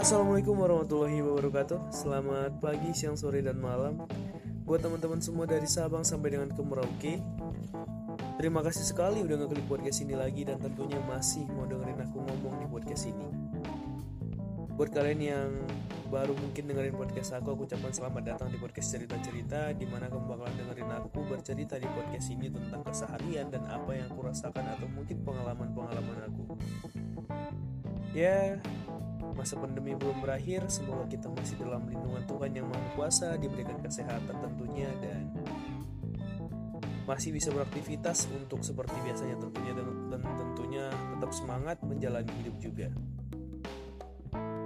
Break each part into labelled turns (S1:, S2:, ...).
S1: Assalamualaikum warahmatullahi wabarakatuh. Selamat pagi, siang, sore, dan malam. Buat teman-teman semua dari Sabang sampai dengan ke Merauke Terima kasih sekali udah ngeklik podcast ini lagi Dan tentunya masih mau dengerin aku ngomong di podcast ini. Buat kalian yang baru mungkin dengerin podcast aku Aku ucapkan selamat datang di podcast cerita-cerita Di mana kamu bakalan dengerin aku bercerita di podcast ini Tentang keseharian dan apa yang aku rasakan Atau mungkin pengalaman-pengalaman aku. Ya, masa pandemi belum berakhir, semoga kita masih dalam lindungan Tuhan yang Maha Kuasa, diberikan kesehatan tentunya dan masih bisa beraktivitas untuk seperti biasanya tentunya dan, tentunya tetap semangat menjalani hidup juga.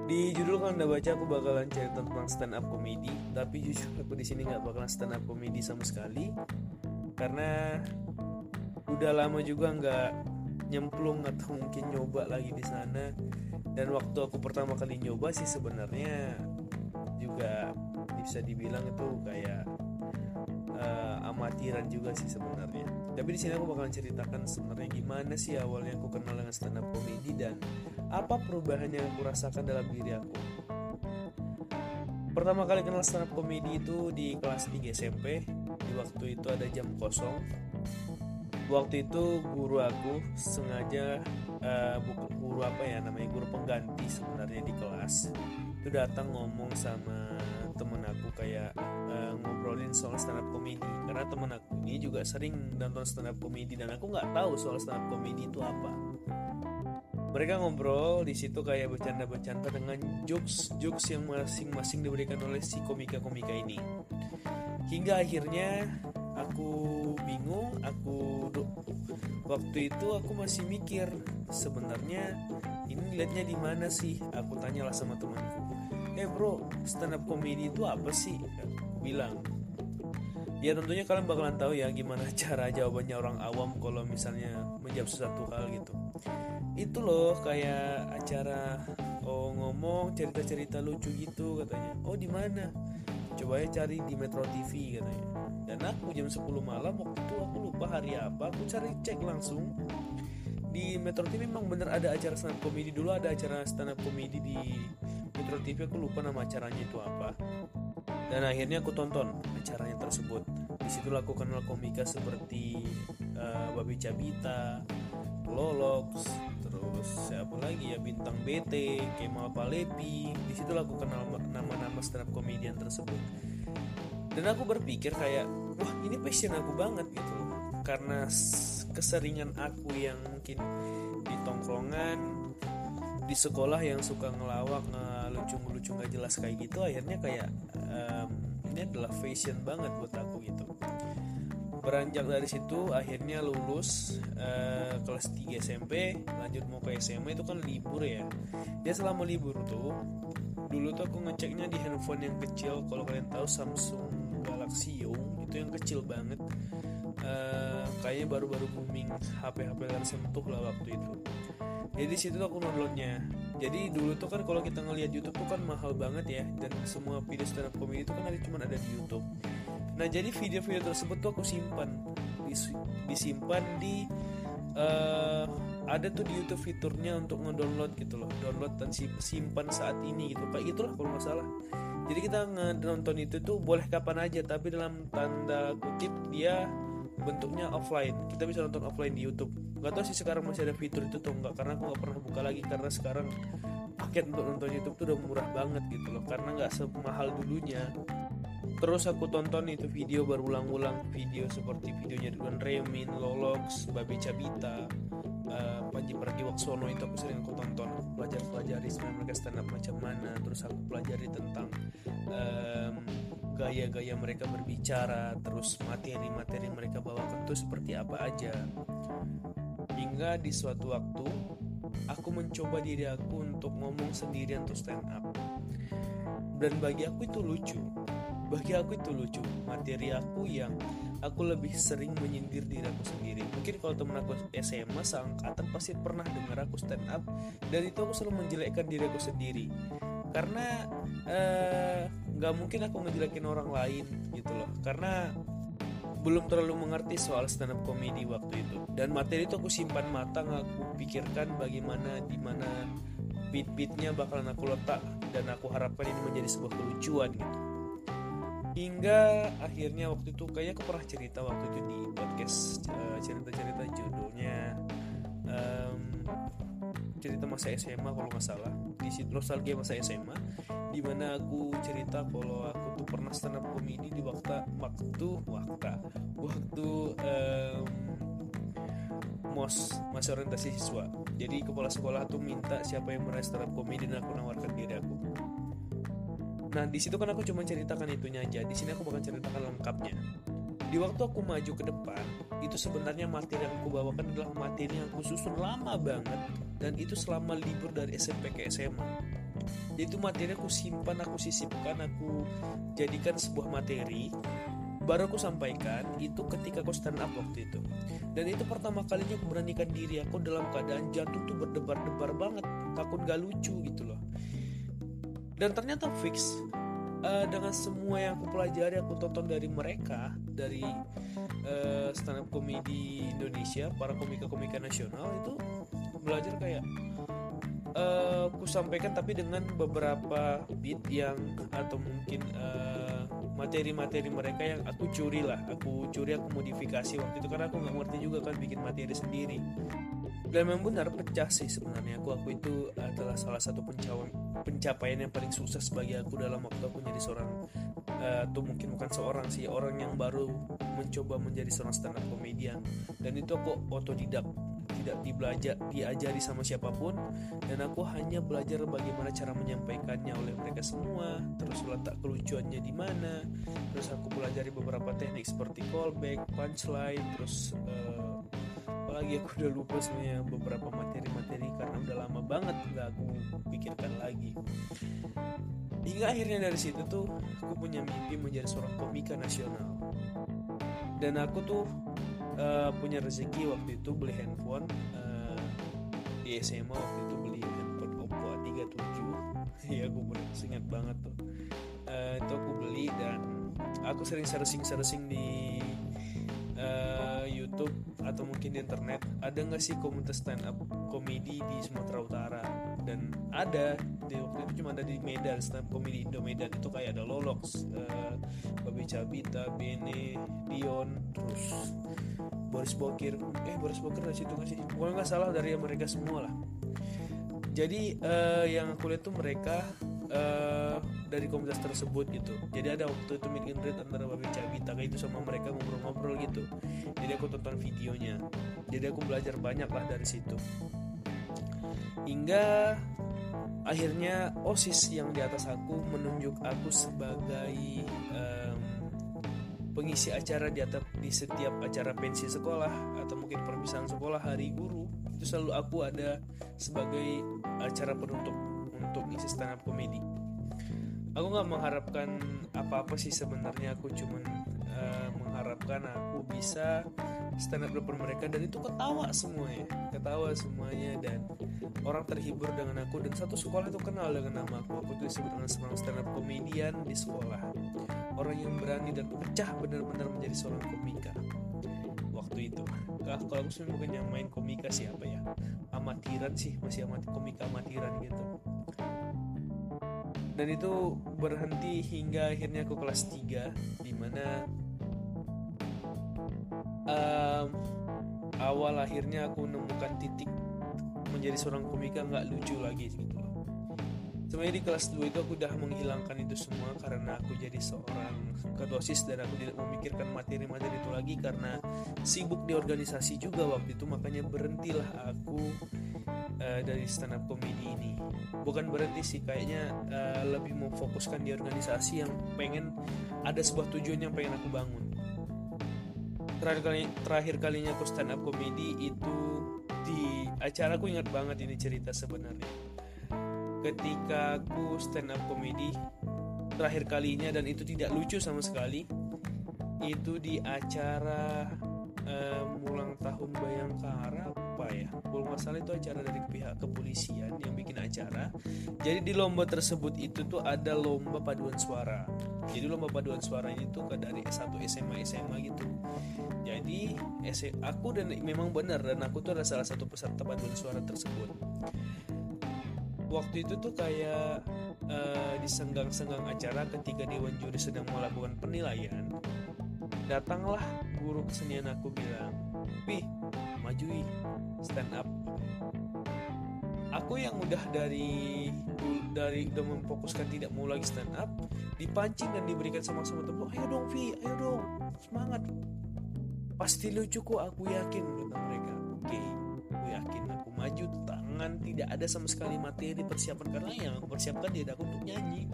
S1: Di judul kalau anda baca aku bakalan cerita tentang stand up comedy, tapi jujur aku di sini nggak bakalan stand up comedy sama sekali karena udah lama juga nggak nyemplung atau mungkin nyoba lagi di sana dan waktu aku pertama kali nyoba sih sebenarnya juga bisa dibilang itu kayak uh, amatiran juga sih sebenarnya. Tapi di sini aku bakalan ceritakan sebenarnya gimana sih awalnya aku kenal dengan stand up comedy dan apa perubahan yang aku rasakan dalam diri aku. Pertama kali kenal stand up comedy itu di kelas 3 SMP di waktu itu ada jam kosong. Waktu itu guru aku sengaja uh, guru apa ya namanya guru pengganti sebenarnya di kelas. Itu datang ngomong sama temen aku kayak uh, ngobrolin soal stand up comedy karena temen aku ini juga sering nonton stand up comedy dan aku nggak tahu soal stand up comedy itu apa. Mereka ngobrol di situ kayak bercanda-bercanda dengan jokes-jokes yang masing-masing diberikan oleh si komika-komika ini. Hingga akhirnya aku bingung aku waktu itu aku masih mikir sebenarnya ini liatnya di mana sih? Aku tanyalah sama temanku. Eh bro stand up comedy itu apa sih? Bilang ya tentunya kalian bakalan tahu ya gimana cara jawabannya orang awam kalau misalnya menjawab sesuatu hal gitu. Itu loh kayak acara oh ngomong cerita-cerita lucu gitu katanya. Oh di mana coba ya cari di Metro TV katanya. Dan aku jam 10 malam waktu itu aku lupa hari apa aku cari cek langsung. Di Metro TV memang bener ada acara stand up comedy dulu ada acara stand up comedy di Metro TV aku lupa nama acaranya itu apa. Dan akhirnya aku tonton acaranya tersebut. Di situ aku kenal komika seperti uh, Babi Cabita Lolox terus siapa lagi ya bintang BT Kemal Palepi. Di situ aku kenal nama-nama stand up comedian tersebut. Dan aku berpikir kayak wah ini passion aku banget gitu karena keseringan aku yang mungkin di tongkrongan di sekolah yang suka ngelawak ngelucu-ngelucu nggak jelas kayak gitu akhirnya kayak um, ini adalah fashion banget buat aku beranjak dari situ akhirnya lulus uh, kelas 3 SMP lanjut mau ke SMA itu kan libur ya. Dia selama libur tuh dulu tuh aku ngeceknya di handphone yang kecil kalau kalian tahu Samsung Galaxy Young itu yang kecil banget. Uh, kayaknya baru-baru booming HP-HP layar sentuh lah waktu itu. Jadi situ aku downloadnya. Jadi dulu tuh kan kalau kita ngelihat YouTube tuh kan mahal banget ya dan semua video stand up comedy itu kan ada cuma ada di YouTube nah jadi video-video tersebut tuh aku simpan. Disimpan di uh, ada tuh di YouTube fiturnya untuk ngedownload gitu loh. Download dan simpan saat ini gitu. Kayak itulah kalau nggak salah. Jadi kita nonton itu tuh boleh kapan aja tapi dalam tanda kutip dia bentuknya offline. Kita bisa nonton offline di YouTube. Nggak tahu sih sekarang masih ada fitur itu tuh nggak karena aku nggak pernah buka lagi karena sekarang paket untuk nonton YouTube tuh udah murah banget gitu loh. Karena nggak semahal dulunya terus aku tonton itu video berulang-ulang video seperti videonya Ridwan Remin, Lolox, Babi Cabita, uh, Panji Pragiwaksono itu aku sering aku tonton pelajari-pelajari sebenarnya mereka stand up macam mana terus aku pelajari tentang um, gaya-gaya mereka berbicara terus materi-materi mereka bawakan itu seperti apa aja. Hingga di suatu waktu aku mencoba diri aku untuk ngomong sendirian untuk stand up dan bagi aku itu lucu bagi aku itu lucu materi aku yang aku lebih sering menyindir diri aku sendiri. Mungkin kalau temen aku SMA seangkatan pasti pernah dengar aku stand up dan itu aku selalu menjelekkan diri aku sendiri. Karena eh, nggak uh, mungkin aku ngejelekin orang lain gitu loh. Karena belum terlalu mengerti soal stand up comedy waktu itu. Dan materi itu aku simpan matang aku pikirkan bagaimana di mana beat-beatnya bakalan aku letak dan aku harapkan ini menjadi sebuah kelucuan gitu hingga akhirnya waktu itu kayaknya aku pernah cerita waktu itu di podcast uh, cerita-cerita judulnya. Um, cerita masa SMA kalau nggak salah. Di situ nostalgia masa SMA di mana aku cerita kalau aku tuh pernah stand up comedy di waktu waktu waktu waktu um, mos masa orientasi siswa. Jadi kepala sekolah tuh minta siapa yang meraih stand up dan aku nawarkan diri aku Nah, di situ kan aku cuma ceritakan itunya aja. Di sini aku bakal ceritakan lengkapnya. Di waktu aku maju ke depan, itu sebenarnya materi yang aku bawakan adalah materi yang aku susun lama banget dan itu selama libur dari SMP ke SMA. Itu materi aku simpan, aku sisipkan, aku jadikan sebuah materi baru aku sampaikan itu ketika aku stand up waktu itu dan itu pertama kalinya aku beranikan diri aku dalam keadaan jantung tuh berdebar-debar banget takut gak lucu gitu loh dan ternyata fix uh, dengan semua yang aku pelajari aku tonton dari mereka dari uh, stand up comedy Indonesia para komika-komika nasional itu belajar kayak uh, aku sampaikan tapi dengan beberapa beat yang atau mungkin materi-materi uh, mereka yang aku curi lah aku curi aku modifikasi waktu itu. Karena aku nggak ngerti juga kan bikin materi sendiri dan memang benar pecah sih sebenarnya. Aku aku itu adalah salah satu pencapaian yang paling sukses bagi aku dalam waktu aku menjadi seorang uh, atau mungkin bukan seorang sih orang yang baru mencoba menjadi seorang stand up comedian. Dan itu aku otodidak tidak dibelajar diajari sama siapa pun. Dan aku hanya belajar bagaimana cara menyampaikannya oleh mereka semua. Terus letak kelucuannya di mana. Terus aku pelajari beberapa teknik seperti callback punchline terus uh, apalagi aku udah lupa sebenarnya beberapa materi-materi karena udah lama banget nggak aku pikirkan lagi. Hingga akhirnya dari situ tuh aku punya mimpi menjadi seorang komika nasional. Dan aku tuh uh, punya rezeki waktu itu beli handphone uh, di SMA waktu itu beli handphone Oppo A37 iya aku bener ingat banget tuh. Uh, itu aku beli dan aku sering searching-searching di YouTube atau mungkin di internet ada nggak sih komunitas stand up komedi di Sumatera Utara dan ada di waktu itu cuma ada di Medan stand up komedi Indo Medan itu kayak ada Lolox, uh, Babi Cabita, Bene, Dion, terus Boris Bokir, eh Boris Bokir dari situ nggak sih? Pokoknya nggak salah dari mereka semua lah. Jadi uh, yang aku lihat tuh mereka uh, dari komunitas tersebut gitu. Jadi ada waktu itu meet and greet antara Babi Cabita kayak itu sama mereka ngobrol-ngobrol gitu. Jadi aku tonton videonya. Jadi aku belajar banyak lah dari situ. Hingga akhirnya osis yang di atas aku menunjuk aku sebagai um, pengisi acara di atap di setiap acara pensi sekolah atau mungkin perpisahan sekolah hari guru. Itu selalu aku ada sebagai acara penutup untuk isi stand up comedy aku nggak mengharapkan apa-apa sih sebenarnya aku cuman uh, mengharapkan aku bisa stand up depan mereka dan itu ketawa semuanya ketawa semuanya dan orang terhibur dengan aku dan satu sekolah itu kenal dengan nama aku. Aku tuh disebut dengan seorang stand up komedian di sekolah. Orang yang berani dan pecah benar-benar menjadi seorang komika. Waktu itu nah, kalau aku sih bukan yang main komika siapa ya? Amatiran sih masih amat komika amatiran gitu dan itu berhenti hingga akhirnya aku kelas 3 di mana um, awal akhirnya aku menemukan titik menjadi seorang komika nggak lucu lagi gitu loh. Sebenarnya di kelas 2 itu aku udah menghilangkan itu semua karena aku jadi seorang kedosis dan aku tidak memikirkan materi-materi itu lagi karena sibuk di organisasi juga waktu itu makanya berhentilah aku dari stand up comedy ini. Bukan berarti sih kayaknya uh, lebih memfokuskan di organisasi yang pengen ada sebuah tujuan yang pengen aku bangun. Terakhir kali terakhir kalinya aku stand up comedy itu di acara aku ingat banget ini cerita sebenarnya. Ketika aku stand up comedy terakhir kalinya dan itu tidak lucu sama sekali itu di acara um, ulang tahun Bayangkara apa ya? Kalau nggak salah itu acara dari pihak kepolisian yang bikin acara. Jadi di lomba tersebut itu tuh ada lomba paduan suara. Jadi lomba paduan suara itu ke dari S1 SMA SMA gitu. Jadi aku dan memang benar dan aku tuh adalah salah satu peserta paduan suara tersebut. Waktu itu tuh kayak uh, di senggang-senggang acara ketika Dewan Juri sedang melakukan penilaian datanglah guru kesenian aku bilang Pi majui stand up aku yang udah dari dari udah memfokuskan tidak mau lagi stand up dipancing dan diberikan sama-sama tepuk ayo dong Vi ayo dong semangat. Pasti lucu kok aku yakin kata mereka. Oke okay, aku yakin aku maju tangan tidak ada sama sekali materi persiapan karena yang aku persiapkan dia aku untuk nyanyi.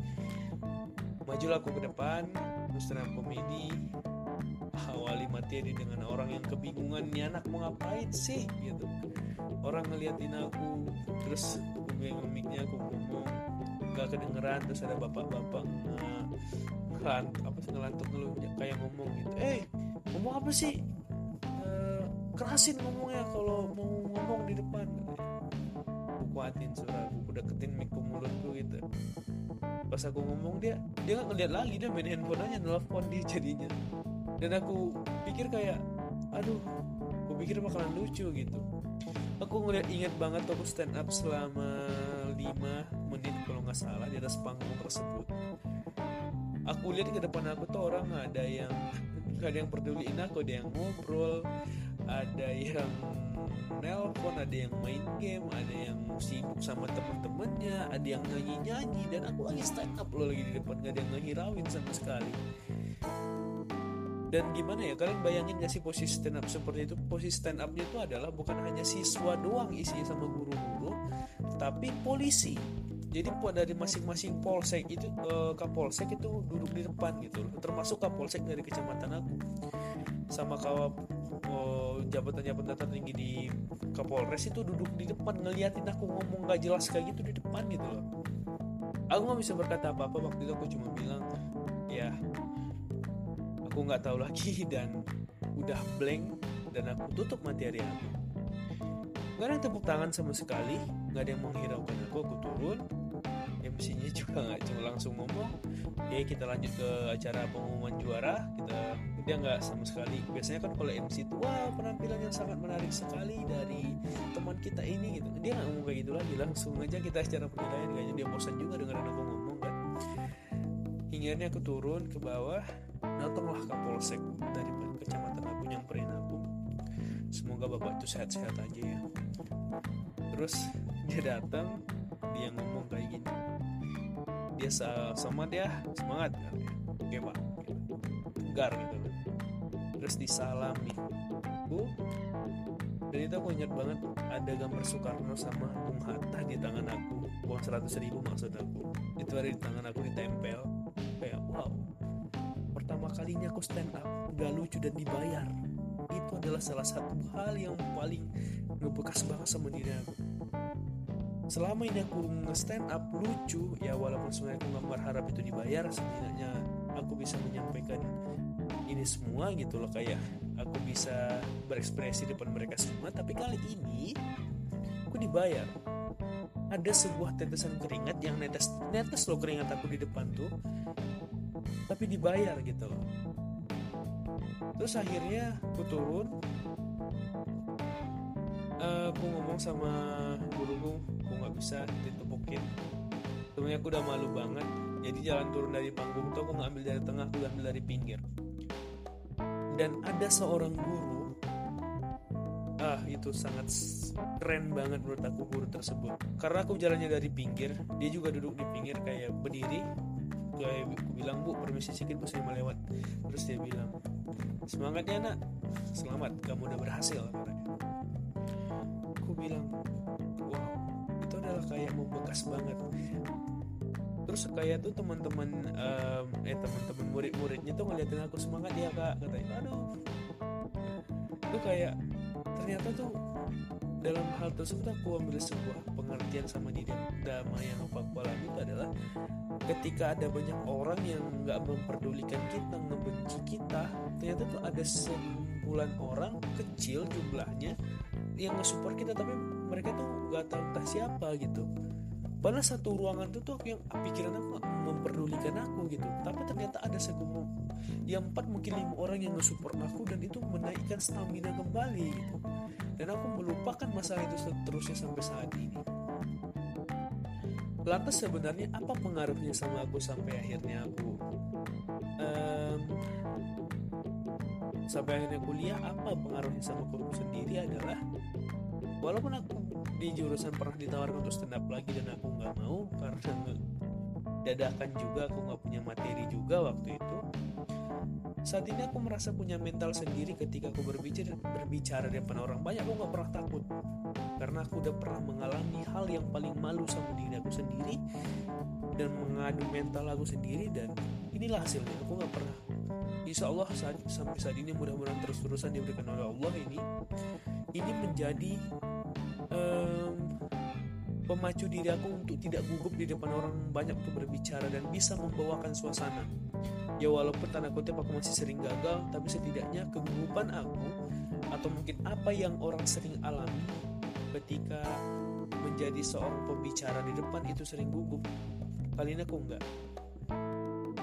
S1: Majulah aku ke depan terus komedi awali materi dengan orang yang kebingungan nih anak mau ngapain sih? Gitu. Orang ngeliatin aku terus pegang mic-nya aku ngomong gak kedengeran. Terus ada bapak-bapak ngelant apa sih ngelantuk ngeluh kayak ngomong gitu eh ngomong apa sih? Uh, kerasin ngomongnya kalau mau ngomong di depan. Aku kuatin suara aku deketin mic ke mulutku gitu. Pas aku ngomong dia dia nggak ngeliat lagi dia main handphone aja nelfon dia jadinya dan aku pikir kayak aduh aku pikir bakalan lucu gitu. Aku ngeliat inget banget aku stand up selama 5 menit kalau nggak salah di atas panggung tersebut. Aku lihat ke depan aku tuh orang ada yang ada yang peduliin aku ada yang ngobrol ada yang nelpon ada yang main game ada yang sibuk sama temen-temennya ada yang nyanyi-nyanyi dan aku lagi stand up loh lagi di depan gak ada yang ngehirauin sama sekali dan gimana ya kalian bayangin gak sih posisi stand up seperti itu? Posisi stand upnya itu adalah bukan hanya siswa doang isinya sama guru-guru tapi polisi. Jadi dari masing-masing polsek itu eh, kapolsek itu duduk di depan gitu termasuk kapolsek dari kecamatan aku. Sama kawal oh, jabatan-jabatan tertinggi di kapolres itu duduk di depan ngeliatin aku ngomong gak jelas kayak gitu di depan gitu loh. Aku nggak bisa berkata apa-apa waktu itu aku cuma bilang ya aku nggak tahu lagi dan udah blank dan aku tutup materi aku. Nggak ada yang tepuk tangan sama sekali nggak ada yang menghiraukan aku aku turun. MC-nya juga nggak cuma langsung ngomong. Oke kita lanjut ke acara pengumuman juara. Kita dia nggak sama sekali. Biasanya kan kalau MC itu wah penampilan yang sangat menarik sekali dari teman kita ini gitu. Dia nggak ngomong kayak gitu lagi langsung aja kita acara penilaian. Kayaknya dia bosan juga dengerin aku ngomong kan hingga aku turun ke bawah. Datanglah kapolsek dari kecamatan aku nyamperin aku semoga bapak itu sehat-sehat aja ya. Terus dia datang dia ngomong kayak gini. Dia sama dia semangat kan oke pak. Tegar gitu terus disalami. Aku dan itu aku ingat banget ada gambar Soekarno sama Bung Hatta di tangan aku. Uang seratus ribu maksud aku. Itu ada di tangan aku ditempel pertama kalinya aku stand up gak lucu dan dibayar. Itu adalah salah satu hal yang paling ngebekas banget sama diri aku. Selama ini aku nge-stand up lucu ya walaupun sebenarnya aku gak berharap itu dibayar setidaknya aku bisa menyampaikan ini semua gitu loh kayak aku bisa berekspresi depan mereka semua. Tapi kali ini aku dibayar. Ada sebuah tetesan keringat yang netes netes loh keringat aku di depan tuh tapi dibayar gitu loh. Terus akhirnya aku turun. Uh, aku ngomong sama guruku aku nggak bisa ditepukin sebenarnya aku udah malu banget. Jadi jalan turun dari panggung tuh aku ngambil dari tengah aku ambil dari pinggir. Dan ada seorang guru ah itu sangat keren banget menurut aku guru tersebut. Karena aku jalannya dari pinggir dia juga duduk di pinggir kayak berdiri aku bilang bu permisi sedikit bu saya mau lewat. Terus dia bilang semangat ya nak. Selamat. Kamu udah berhasil aku bilang wow itu adalah kayak membekas banget. Terus kayak tuh teman-teman um, eh teman-teman murid-muridnya tuh ngeliatin aku semangat ya kak katanya. Aduh. Itu kayak ternyata tuh dalam hal tersebut aku ambil sebuah pengertian sama diri damai yang aku alami itu adalah ketika ada banyak orang yang nggak memperdulikan kita ngebenci kita ternyata tuh ada sekumpulan orang kecil jumlahnya yang nge-support kita tapi mereka tuh nggak tahu entah siapa gitu. Pada satu ruangan itu tuh yang pikiran aku memperdulikan aku gitu. Tapi ternyata ada segelombol yang empat mungkin lima orang yang nge-support aku dan itu menaikkan stamina kembali gitu dan aku melupakan masalah itu seterusnya sampai saat ini. Lantas sebenarnya apa pengaruhnya sama aku sampai akhirnya aku um, sampai akhirnya kuliah? Apa pengaruhnya sama aku sendiri adalah walaupun aku di jurusan pernah ditawarkan untuk stand up lagi dan aku nggak mau karena dadakan juga aku nggak punya materi juga waktu itu saat ini aku merasa punya mental sendiri ketika aku berbicara berbicara di depan orang. Banyak aku nggak pernah takut. Karena aku udah pernah mengalami hal yang paling malu sama diri aku sendiri dan mengadu mental aku sendiri dan inilah hasilnya. Aku nggak pernah. Insya Allah saat, sampai saat ini mudah-mudahan terus-terusan diberikan oleh Allah ini. Ini menjadi um, pemacu diri aku untuk tidak gugup di depan orang. Banyak untuk berbicara dan bisa membawakan suasana. Ya walaupun tanda kutip aku masih sering gagal, tapi setidaknya kegugupan aku atau mungkin apa yang orang sering alami ketika menjadi seorang pembicara di depan itu sering gugup. Kali ini aku enggak.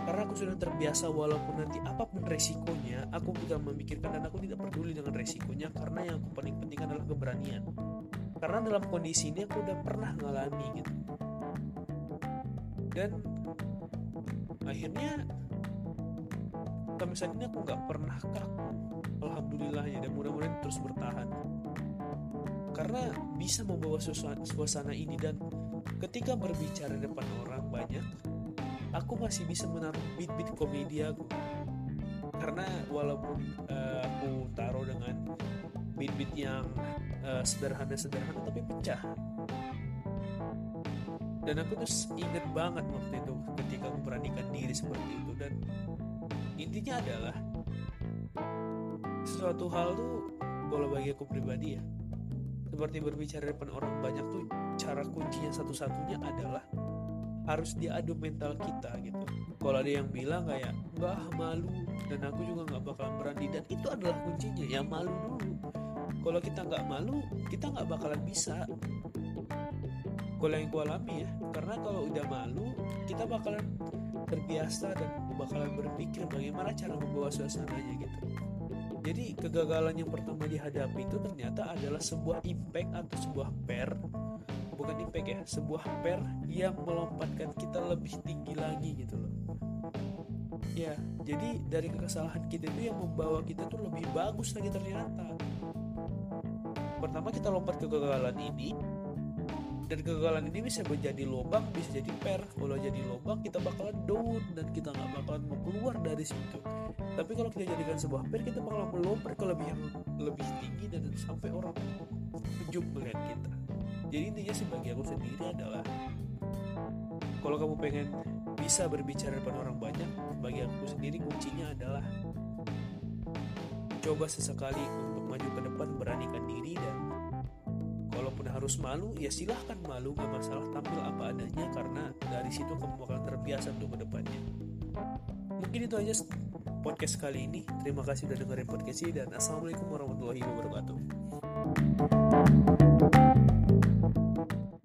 S1: Karena aku sudah terbiasa walaupun nanti apa pun resikonya, aku tidak memikirkan dan aku tidak peduli dengan resikonya karena yang aku paling penting adalah keberanian karena dalam kondisi ini aku udah pernah ngalami gitu dan akhirnya sampai saat ini aku nggak pernah kaku alhamdulillah ya dan mudah-mudahan terus bertahan. Karena bisa membawa suasana, ini dan ketika berbicara depan orang banyak aku masih bisa menaruh beat-beat komedi aku. Karena walaupun uh, aku taruh dengan beat-beat yang uh, sederhana-sederhana tapi pecah. Dan aku tuh inget banget waktu itu ketika memberanikan diri seperti itu dan intinya adalah sesuatu hal tuh kalau bagi aku pribadi ya seperti berbicara depan orang banyak tuh cara kuncinya satu-satunya adalah harus diadu mental kita gitu. Kalau ada yang bilang kayak nggak malu dan aku juga nggak bakal berani dan itu adalah kuncinya ya malu dulu. Kalau kita nggak malu kita nggak bakalan bisa. Kalau yang gue alami ya karena kalau udah malu kita bakalan terbiasa dan bakalan berpikir bagaimana cara membawa suasananya gitu. Jadi kegagalan yang pertama dihadapi itu ternyata adalah sebuah impact atau sebuah per bukan impact ya sebuah per yang melompatkan kita lebih tinggi lagi gitu loh. Ya jadi dari kesalahan kita itu yang membawa kita tuh lebih bagus lagi ternyata. Pertama kita lompat ke kegagalan ini dan kegagalan ini bisa menjadi lubang bisa jadi per. Kalau jadi lubang kita bakalan down dan kita nggak bakalan mau keluar dari situ. Tapi kalau kita jadikan sebuah per kita bakalan melompat ke lebih yang lebih tinggi dan sampai orang menjum melihat kita. Jadi intinya sih bagi aku sendiri adalah kalau kamu pengen bisa berbicara depan orang banyak bagi aku sendiri kuncinya adalah coba sesekali untuk maju ke depan beranikan diri dan harus malu ya silahkan malu gak masalah tampil apa adanya karena dari situ kamu akan terbiasa untuk ke depannya mungkin itu aja podcast kali ini. Terima kasih sudah dengerin podcast ini dan assalamualaikum warahmatullahi wabarakatuh